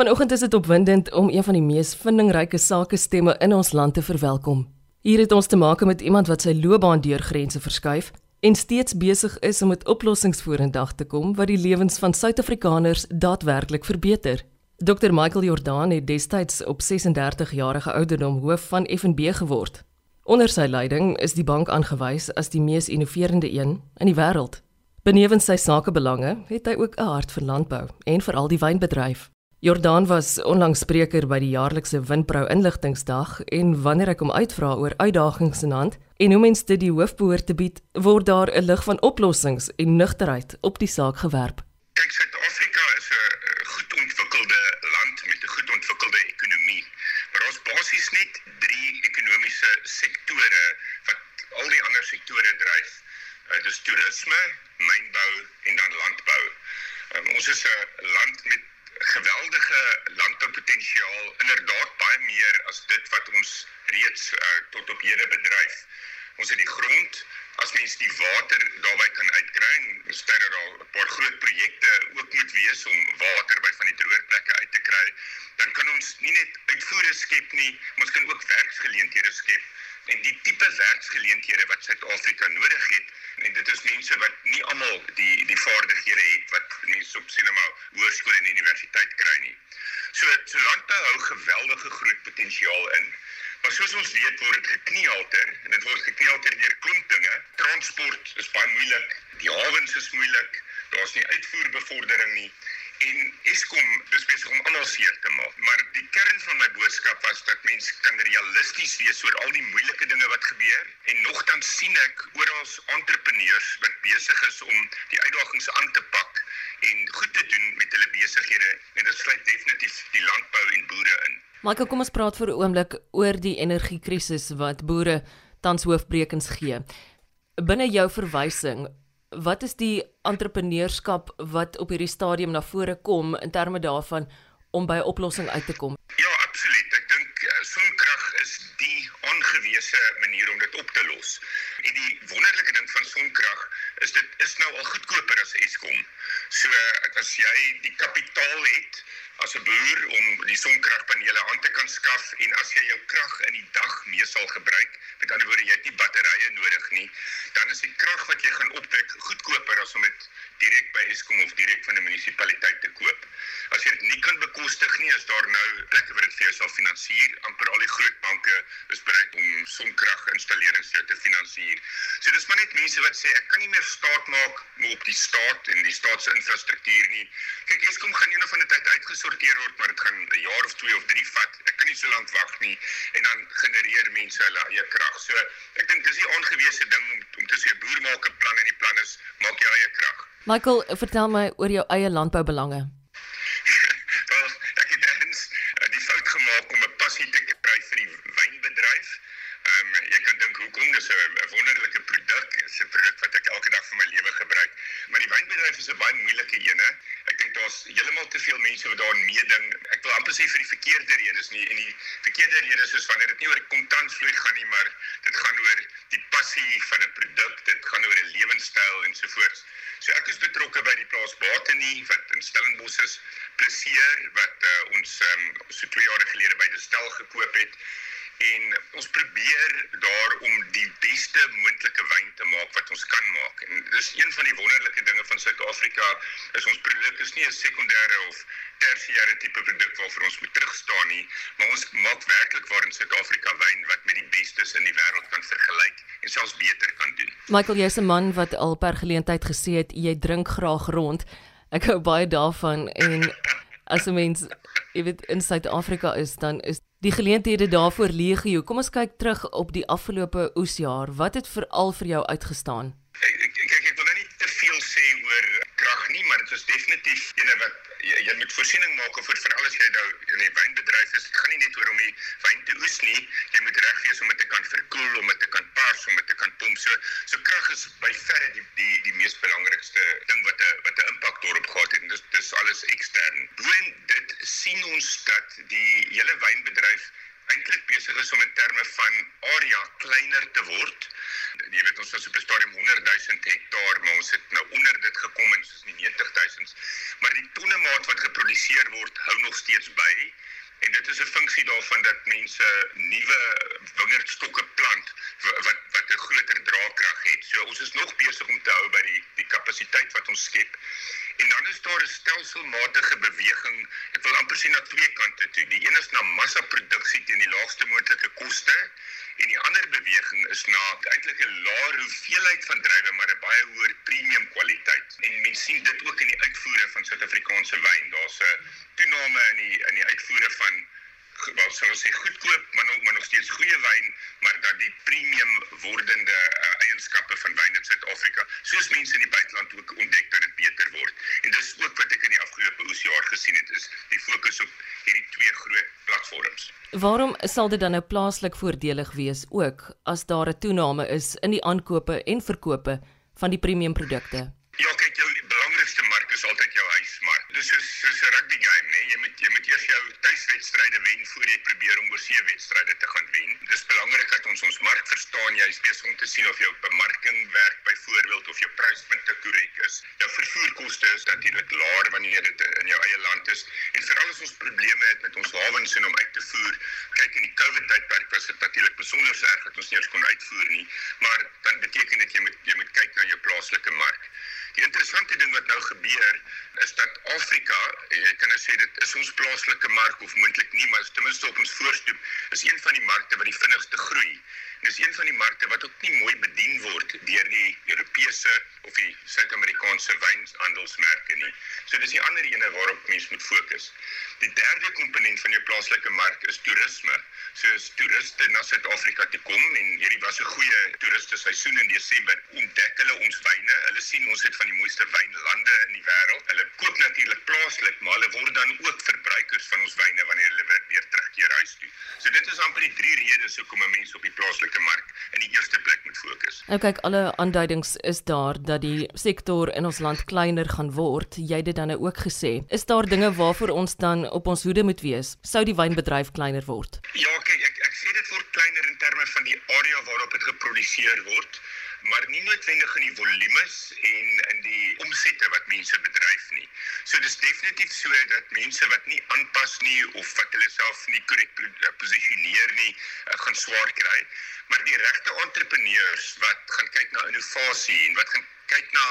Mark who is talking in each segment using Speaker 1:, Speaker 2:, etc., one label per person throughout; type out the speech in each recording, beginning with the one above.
Speaker 1: Vanoggend is dit opwindend om een van die mees vindingryke sakestemme in ons land te verwelkom. Hier het ons te maak met iemand wat sy loopbaan deur grense verskuif en steeds besig is om met oplossings vorendag te kom wat die lewens van Suid-Afrikaners daadwerklik verbeter. Dr Michael Jordan het destyds op 36 jarige ouderdom hoof van FNB geword. Onder sy leiding is die bank aangewys as die mees innoverende een in die wêreld. Benewens sy sakebelange het hy ook 'n hart vir landbou en veral die wynbedryf. Jordan was onlangs spreker by die jaarlikse Windbrou inligtingsdag en wanneer ek hom uitvra oor uitdagings in hand en hoe mense dit die hoof behoort te bied, word daar 'n lig van oplossings en nugterheid op die saak gewerp.
Speaker 2: Kyk, Suid-Afrika is 'n goed ontwikkelde land met 'n goed ontwikkelde ekonomie. Maar ons basies net drie ekonomiese sektore wat al die ander sektore dryf. Uh, dis toerisme, mynbou en dan landbou. Um, ons is 'n land met geweldige landboupotensiaal, inderdaad baie meer as dit wat ons reeds uh, tot op hede bedryf. Ons het die grond as mens die water daarby kan uitkry en sterre daar 'n paar groot projekte ook moet wees om water by van die droogplekke uit te kry, dan kan ons nie net uitvoere skep nie, ons kan ook werksgeleenthede skep en die tipe werksgeleenthede wat Suid-Afrika nodig het en dit is mense wat nie almal die die vaardighede het wat mense op sinema hoërskool en universiteit kry nie. So so landbou hou geweldige groot potensiaal in. Maar soos ons weet word dit gekniehalter en dit word gekniehalter deur klomp dinge. Transport is baie moeilik, die hawens is moeilik, daar's nie uitvoerbevordering nie en Eskom is besig om almal seer te maak. Maar die kern van my boodskap was dat mense kan realisties wees oor al die moeilike dinge wat gebeur en nogtans sien ek oral entrepreneurs wat besig is om die uitdagings aan te pak en goed te doen met hulle besighede en dit sluit definitief die landbou en boere in.
Speaker 1: Michael, kom ons praat vir 'n oomblik oor die energiekrisis wat boere tans hoofbrekens gee. Binne jou verwysing, wat is die entrepreneurskap wat op hierdie stadium na vore kom in terme daarvan om by 'n oplossing uit te kom?
Speaker 2: Ja, absoluut. Ek dink uh, sonkrag is die aangewese manier om dit op te los. En die wonderlike ding van sonkrag is dit is nou al goedkoper as Eskom. So as jy die kapitaal het as 'n boer om die sonkragpanele aan te kan skaf en as jy jou krag in die dag mee sal gebruik, met ander woorde jy het nie batterye nodig nie, dan is die krag wat jy gaan opwek goedkoper as om dit direk by Eskom of direk van 'n munisipaliteit te koop. As jy dit nie kan bekostig nie, is daar nou plekke waar dit vir jou sal finansier. amper al die groot banke is bereid om sonkraginstallerings te finansier. So dis maar net mense wat sê ek kan nie meer staat maak op die staat en die staatsinfrastruktuur nie. Kyk, Eskom gaan eendag van die tyd uitgesorteer gesorteer word, maar dit gaan 'n jaar of 2 of 3 vat. Ek kan nie so lank wag nie en dan genereer mense hulle eie krag. So ek dink dis die aangewese ding om om te sê boer maak 'n plan en die plan is maak jou eie krag.
Speaker 1: Michael, vertel my oor jou eie landboubelange.
Speaker 2: Wel, ek het eens uh, die fout gemaak om 'n passie te kry vir die wynbedryf. Ehm um, jy kan dink hoekom dis 'n wonderlike produk, 'n produk wat ek elke dag vir my lewe gebruik. Maar die wynbedryf is 'n baie moeilike een. Ek dink daar's heeltemal te veel mense wat daarin meeding. Ek wil amper sê vir die verkeerde redes nie. En die verkeerde redes is wanneer dit nie oor kontantvloei gaan nie, maar dit gaan oor die passie van 'n produk, dit gaan oor 'n lewenstyl ensovoorts. So ek is betrokke by die plaas Batenie wat in Stellenbosch is, Pleseer wat uh, ons um, so 2 jaar gelede by die stel gekoop het en ons probeer daar om die beste moontlike wyn te maak wat ons kan maak. En dis een van die wonderlike dinge van Suid-Afrika is ons produk is nie 'n sekondêre of tersiêre tipe produk waarvoor ons moet terugstaan nie, maar ons maak werklik waar in Suid-Afrika wyn wat met die bestes in die wêreld kan vergelyk en selfs beter kan doen.
Speaker 1: Michael, jy's 'n man wat al per geleentheid gesê het jy drink graag rond. Ek hou baie daarvan en as 'n mens, jy weet, in Suid-Afrika is dan is die geleenthede daarvoor legio. Kom ons kyk terug op die afgelope oesjaar. Wat het veral vir jou uitgestaan?
Speaker 2: Ek ek ek, ek wil nou nie te veel sê oor krag nie, maar dit is definitief ene wat jy, jy moet voorsiening maak vir veral as jy nou in die wynbedryf is. Dit gaan nie net oor om die wyn te oes nie. Jy moet reg wees om dit te kan verkoel, om dit te kan pars, om dit te kan pomp. So so krag is by verre die die die mees belangrikste ding wat 'n wat 'n impak daarop gehad het. En dis dis alles ekstern. Boon dit sien ons dat die hele wynbedryf eintlik besig is om in terme van area kleiner te word Jy weet ons was op 'n stadium 100 000 hektaar, maar ons het nou onder dit gekom en is nie 90 000. Maar die tonne maat wat geproduseer word, hou nog steeds by. En dit is 'n funksie daarvan dat mense nuwe wingerdstokke plant wat wat 'n groter draagkrag het. So ons is nog besig om te hou by die die kapasiteit wat ons skep. En dan is daar 'n stelselmatige beweging. Ek wil amper sien na twee kante toe. Die een is na massaproduksie teen die laagste moontlike koste en die ander beweging is na eintlik 'n laer hoeveelheid van druiwe maar 'n baie hoër premium kwaliteit. En mense sien dit ook in die uitvoere van Suid-Afrikaanse wyn. Daar's 'n toename in die in die uitvoere van wat sou ons sê goedkoop maar nog maar nog steeds goeie wyn maar dat die premium wordende uh, eienskappe van wyn in Suid-Afrika soos mense in die buiteland ook ontdek dat dit beter word en dis ook wat ek in die afgelope oesjaar gesien het is die fokus op hierdie twee groot platforms
Speaker 1: Waarom sal dit dan nou plaaslik voordelig wees ook as daar 'n toename is in die aankope en verkope van die premium produkte
Speaker 2: Ja kyk jou belangrikste mark is altyd jou huismark dis soos soos 'n rugby game nê jy moet jy moet eers jou tuiswedstryde wen voor jy oorsee wedstryde te gaan wen. Dis belangrik dat ons ons mark verstaan. Jy is besig om te sien of jou bemarking werk byvoorbeeld of jou pryspunte korrek is. Jou vervoerkoste is natuurlik laer wanneer dit in jou eie land is. En veral as ons probleme het met ons hawens en om uit te voer. Kyk in die COVID tydperk was dit natuurlik besonder erg dat ons nie eens kon uitvoer nie. Maar dan beteken dit jy moet jy moet kyk na jou plaaslike mark. Die interessante ding wat nou gebeur is dat Afrika, jy kan nou sê dit is ons plaaslike mark of moontlik nie, maar ten minste op ons voorstoep, is een van die markte wat die vinnigste groei. En dis een van die markte wat ook nie mooi bedien word deur die Europese of die Suid-Amerikaanse wynhandelsmerke nie. So dis die ander ene waarop mens moet fokus. Die derde komponent van jou plaaslike mark is toerisme. So as toeriste na Suid-Afrika toe kom en hierdie was 'n goeie toeriste seisoen in Desember, ontdek hulle ons wyne. Hulle sien ons het van die mooiste wynlande in die wêreld. Hulle koop natuurlik plaaslik, maar hulle word dan ook verbruikers van ons wyne wanneer hulle weer terugkeer huis toe. So dit is amper die drie redes hoekom 'n mens op die plaaslike mark in die eerste plek moet fokus.
Speaker 1: Nou kyk, alle aanduidings is daar dat die sektor in ons land kleiner gaan word. Jy het dit dan nou ook gesê. Is daar dinge waarvoor ons dan op ons hoede moet wees? Sou die wynbedryf kleiner word?
Speaker 2: Ja, kyk, ek ek sê dit word kleiner in terme van die area waarop dit geproduseer word maar nie noodwendig in die volumes en in die omsette wat mense bedryf nie. So dis definitief so dat mense wat nie aanpas nie of wat hulle self nie korrek posisioneer nie, uh, gaan swaar kry. Maar die regte entrepreneurs wat gaan kyk na innovasie en wat gaan kyk na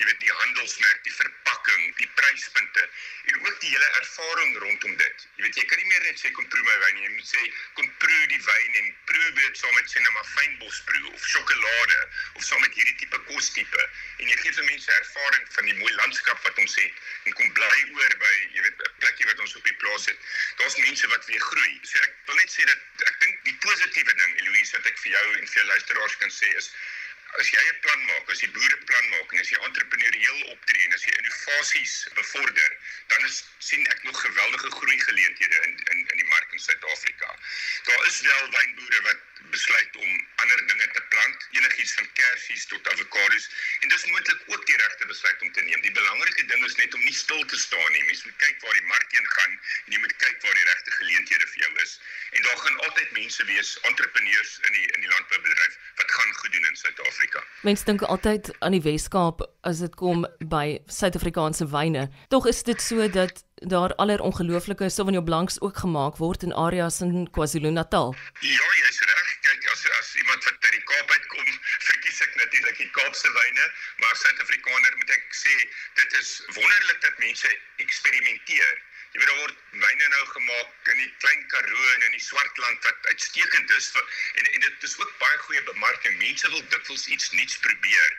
Speaker 2: jy weet die handelsmerk, die verpakking, die pryspunte en ook die hele ervaring rondom dit. Jy weet jy kan nie meer net sê kom proe my wyn nie, jy moet sê kom proe die wyn en proe dit saam met maar fynbosproe of sjokolade of saam met hierdie tipe kostipe en jy gee vir mense ervaring van die mooi landskap wat ons het en kom bly oor by jy weet 'n plekkie wat ons op die plaas het. Daar's mense wat weer groei. So ek wil net sê dat ek dink die positiewe ding Eloise wat ek vir jou en vir jou luisteraars kan sê is as jy 'n plan maak, as jy boere plan maak en as jy entrepreneurieel optree en as jy innovasies bevorder, dan is sien ek nog geweldige groei geleenthede in in in die mark in Suid-Afrika. Daar is wel wynboere wat besluit om ander dinge te plant, enigiets van kersies tot avokados en dis moontlik ook die regte besluit om te neem. Die belangrike ding is net om nie stil te staan nie. Mens moet kyk waar die mark heen gaan en jy moet kyk waar die regte geleenthede vir jou is. En daar gaan altyd mense wees, entrepreneurs in die in die landboubedryf wat gaan goed doen in Suid-Afrika.
Speaker 1: Mense dink altyd aan die Wes-Kaap as dit kom by Suid-Afrikaanse wyne. Tog is dit so dat daar aller ongelooflike Sauvignon Blancs ook gemaak word in areas in KwaZulu-Natal.
Speaker 2: Ja, jy's reg. Kyk, as as iemand wat uit die Kaap uitkom, verkies ek natuurlik die Kaapse wyne, maar Suid-Afrikaner moet ek sê, dit is wonderlik dat mense eksperimenteer. Jy weet daar word wyne nou gemaak in die Klein Karoo en in die Swartland wat uitstekend is en en dit is ook baie goeie bemarking. Mense wil dikwels iets nuuts probeer.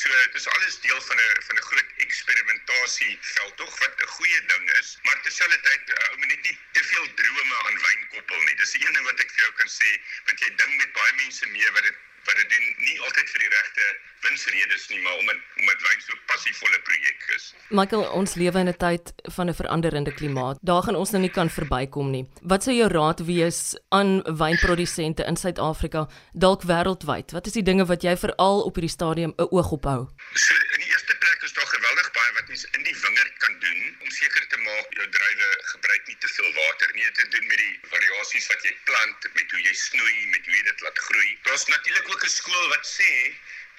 Speaker 2: So dit is alles deel van 'n van 'n groot eksperimentasieveld tog wat 'n goeie ding is, maar terselfdertyd uh, ou moet net nie te veel drome aan wyn koppel nie. Dis die een ding wat ek vir jou kan sê, want jy ding met baie mense mee wat dit wat dit doen nie altyd vir die regte winsredes nie, maar omdat omdat wyn so passievolle projek is.
Speaker 1: Michael, ons lewe in 'n tyd van 'n veranderende klimaat. Daar gaan ons nou nie kan verbykom nie. Wat sou jou raad wees aan wynprodusente in Suid-Afrika, dalk wêreldwyd? Wat is die dinge wat jy veral op hierdie stadium 'n oog op hou?
Speaker 2: So, in die eerste plek is daar geweldig baie wat mens in die wingerd kan doen om seker te maak jou druiwe gebruik nie te veel water nie. te doen met die variasies wat jy plant, met hoe jy snoei, met hoe jy dit laat groei. Daar's natuurlik ook 'n skool wat sê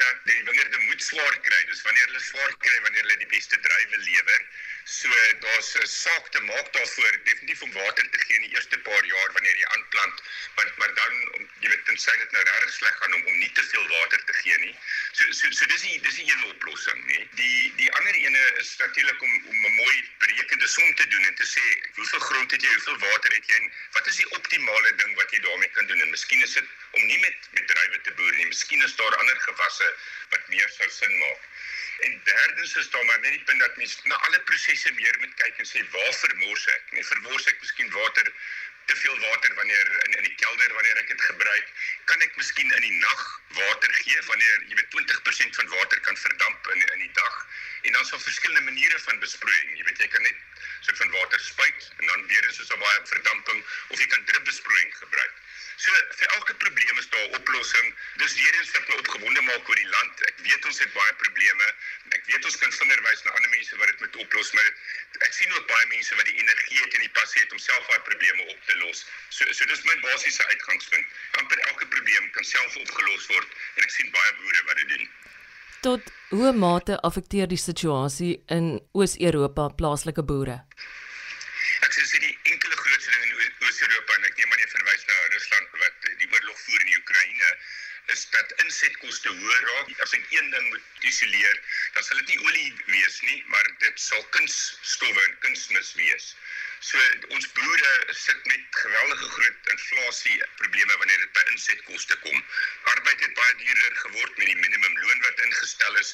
Speaker 2: dat die wingerde moet swaar kry. Dis wanneer hulle swaar kry wanneer hulle die beste druiwe lewer. So daar's 'n saak te maak daarvoor definitief om water te gee in die eerste paar jaar wanneer jy aanplant, maar maar dan om jy weet tensy dit nou regtig sleg gaan om om nie te veel water te gee nie. So so so dis nie dis nie 'n oplossing nie. Die die ander ene is natuurlik om om 'n mooi berekende som te doen en te sê hoeveel grond het jy, hoeveel water het jy en wat is die optimale ding wat jy daarmee kan doen? En miskien is dit om nie met met druiwe te boer nie. Miskien is daar ander gewasse wat meer sou sin maak. En derdens is daar maar net die punt dat mens na alle prosesse meer moet kyk en sê waar vermors ek? Nee, vermors ek miskien water te veel water wanneer in in die kelder wanneer ek dit gebruik, kan ek miskien in die nag water gee wanneer jy weet 20% van water kan verdamp in in die dag en dan sal verskillende maniere van besproeiing. Jy weet jy kan net so van water spuit en dan weer is daar baie verdamping of jy kan drip besproeiing gebruik. So vir elke probleem is daar 'n oplossing. Dis weer eens wat my opgewonde maak oor die land. Ek weet ons het baie probleme. Ek weet ons kan vinger wys na ander mense wat dit moet oplos, maar ek sien ook baie mense wat die energie het en die passie het om self daai probleme op te los. So so dis my basiese uitgangspunt. Amper elke probleem kan self opgelos word en ek sien baie boere wat dit doen.
Speaker 1: Tot hoe mate affekteer die situasie in Oos-Europa plaaslike boere?
Speaker 2: Ek sê die enkele grootste ding in Oos-Europa en ek neem maar net verwys na Rusland wat die oorlog voer in die Oekraïne is dat insetkoste hoër raak. As ek een ding moet isoleer, dan sal dit nie olie wees nie, maar dit sal kunsstowwe en kunsmis wees. So ons boere sit met geweldige groot inflasie probleme wanneer dit by insetkoste kom. Arbeid het baie duurder geword met die minimumloon wat ingestel is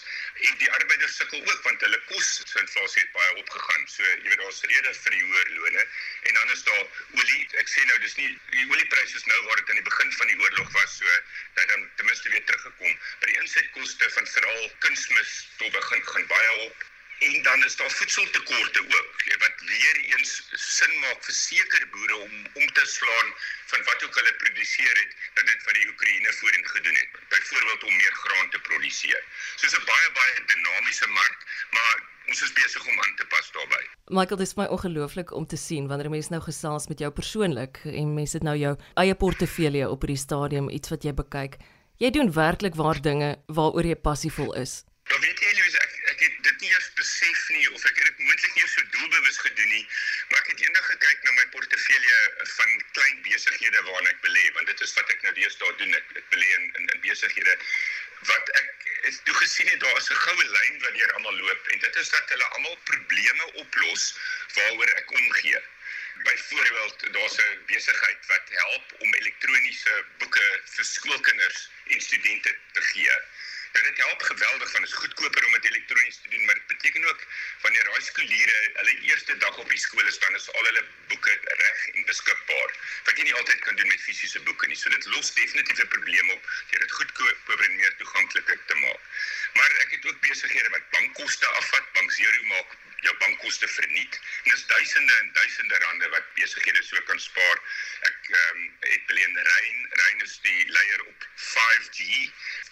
Speaker 2: en die arbeiders sukkel ook want hulle kos se inflasie het baie opgegaan. So jy weet daar's redes vir die hoër lone en dan is daar olie. Ek sê nou dis nie die oliepryse is nou waar dit aan die begin van die oorlog was so dat dan ten minste weer teruggekom. Maar die insetkoste van veral kunsmis tot begin gaan baie op en dan is daar voedseltekorte ook wat sin maak vir sekere boere om om te slaan van wat ook hulle produseer het dat dit vir die Oekraïne voorheen gedoen het byvoorbeeld om meer graan te produseer. So dis 'n baie baie dinamiese mark, maar ons is besig om aan te pas daarbey.
Speaker 1: Michael, dit is my ongelooflik om te sien wanneer mense nou gesels met jou persoonlik en mense het nou jou eie portefeulje op hierdie stadium iets wat jy bekyk. Jy doen werklik waar dinge waaroor jy passievol is.
Speaker 2: Dan weet jy Louise, ek, het dit nie eers besef nie of ek het dit moontlik nie so doelbewus gedoen nie, maar ek het eendag gekyk na my portefeulje van klein besighede waarna ek belê, want dit is wat ek nou deesdae doen, ek, ek belê in, in in besighede wat ek het toe gesien het daar is 'n goue lyn wat deur almal loop en dit is dat hulle almal probleme oplos waaroor ek omgee. Byvoorbeeld, daar's 'n besigheid wat help om elektroniese boeke vir skoolkinders en studente te gee. Nou dit help geweldig want dit is goedkoper om dit elektronies te doen, maar dit beteken ook wanneer daai skooliere hulle eerste dag op die skool is, dan is al hulle boeke reg en beskikbaar. Wat jy nie altyd kan doen met fisiese boeke nie. So dit los definitief 'n probleem op deur dit goedkoper en meer toeganklik te maak. Maar ek het ook besighede wat bankkoste afvat, Bank Zero maak jou bankkoste verniet. En dis duisende en duisende rande wat besighede so kan spaar. Ek ehm um, het beleen Rein, Rein is die leier 5G,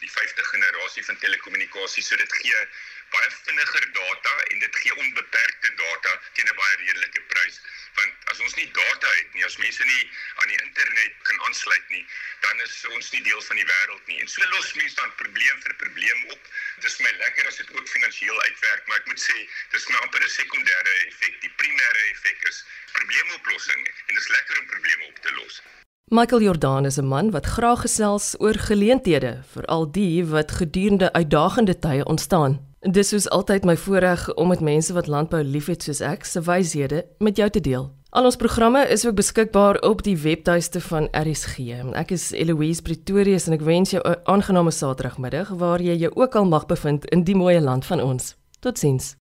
Speaker 2: die 5de generasie van telekommunikasie. So dit gee baie vinniger data en dit gee onbeperkte data teen 'n baie redelike prys. Want as ons nie data het nie, as mense nie aan die internet kan aansluit nie, dan is ons nie deel van die wêreld nie. En so los mense dan probleem vir probleem op. Dit is my lekker as dit ook finansiëel uitwerk, maar ek moet sê, dis nou amper 'n sekondêre effek. Die primêre effek is probleemoplossing en dit is lekker om probleme op te los.
Speaker 1: Michael Jordan is 'n man wat graag gesels oor geleenthede, veral die wat gedurende uitdagende tye ontstaan. Dis soos altyd my voorreg om met mense wat landbou liefhet soos ek se wyshede met jou te deel. Al ons programme is ook beskikbaar op die webtuiste van RSG. Ek is Eloise Pretorius en ek wens jou 'n aangename Saterdagmiddag waar jy jou ook al mag bevind in die mooi land van ons. Totsiens.